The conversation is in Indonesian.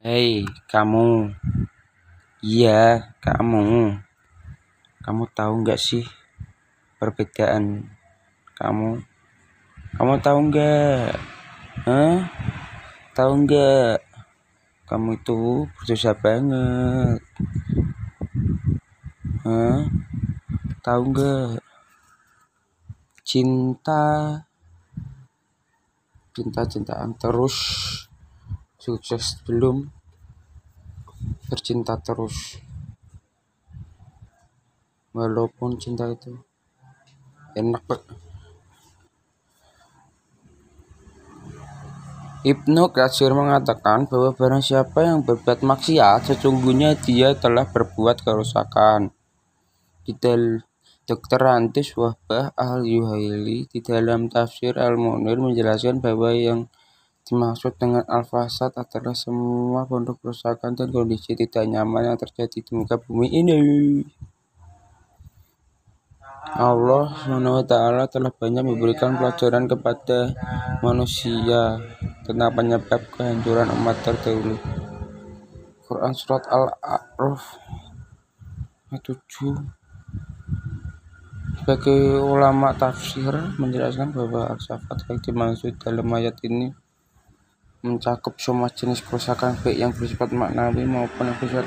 Hei, kamu. Iya, kamu. Kamu tahu nggak sih perbedaan kamu? Kamu tahu nggak? Hah? Tahu nggak? Kamu itu berdosa banget. Hah? Tahu nggak? Cinta, cinta-cintaan terus, sukses belum, bercinta terus. Walaupun cinta itu enak banget. Ibnu Katsir mengatakan bahwa barang siapa yang berbuat maksiat, sesungguhnya dia telah berbuat kerusakan. Detail Dr. Rantis Wahbah Al-Yuhaili di dalam tafsir Al-Munir menjelaskan bahwa yang dimaksud dengan al-fasad adalah semua bentuk kerusakan dan kondisi tidak nyaman yang terjadi di muka bumi ini. Allah SWT telah banyak memberikan pelajaran kepada manusia tentang penyebab kehancuran umat terdahulu. Quran Surat Al-A'raf ayat 7 Sebagai ulama tafsir menjelaskan bahwa al-safat yang dimaksud dalam ayat ini mencakup semua jenis kerusakan baik yang bersifat maknawi maupun yang bersifat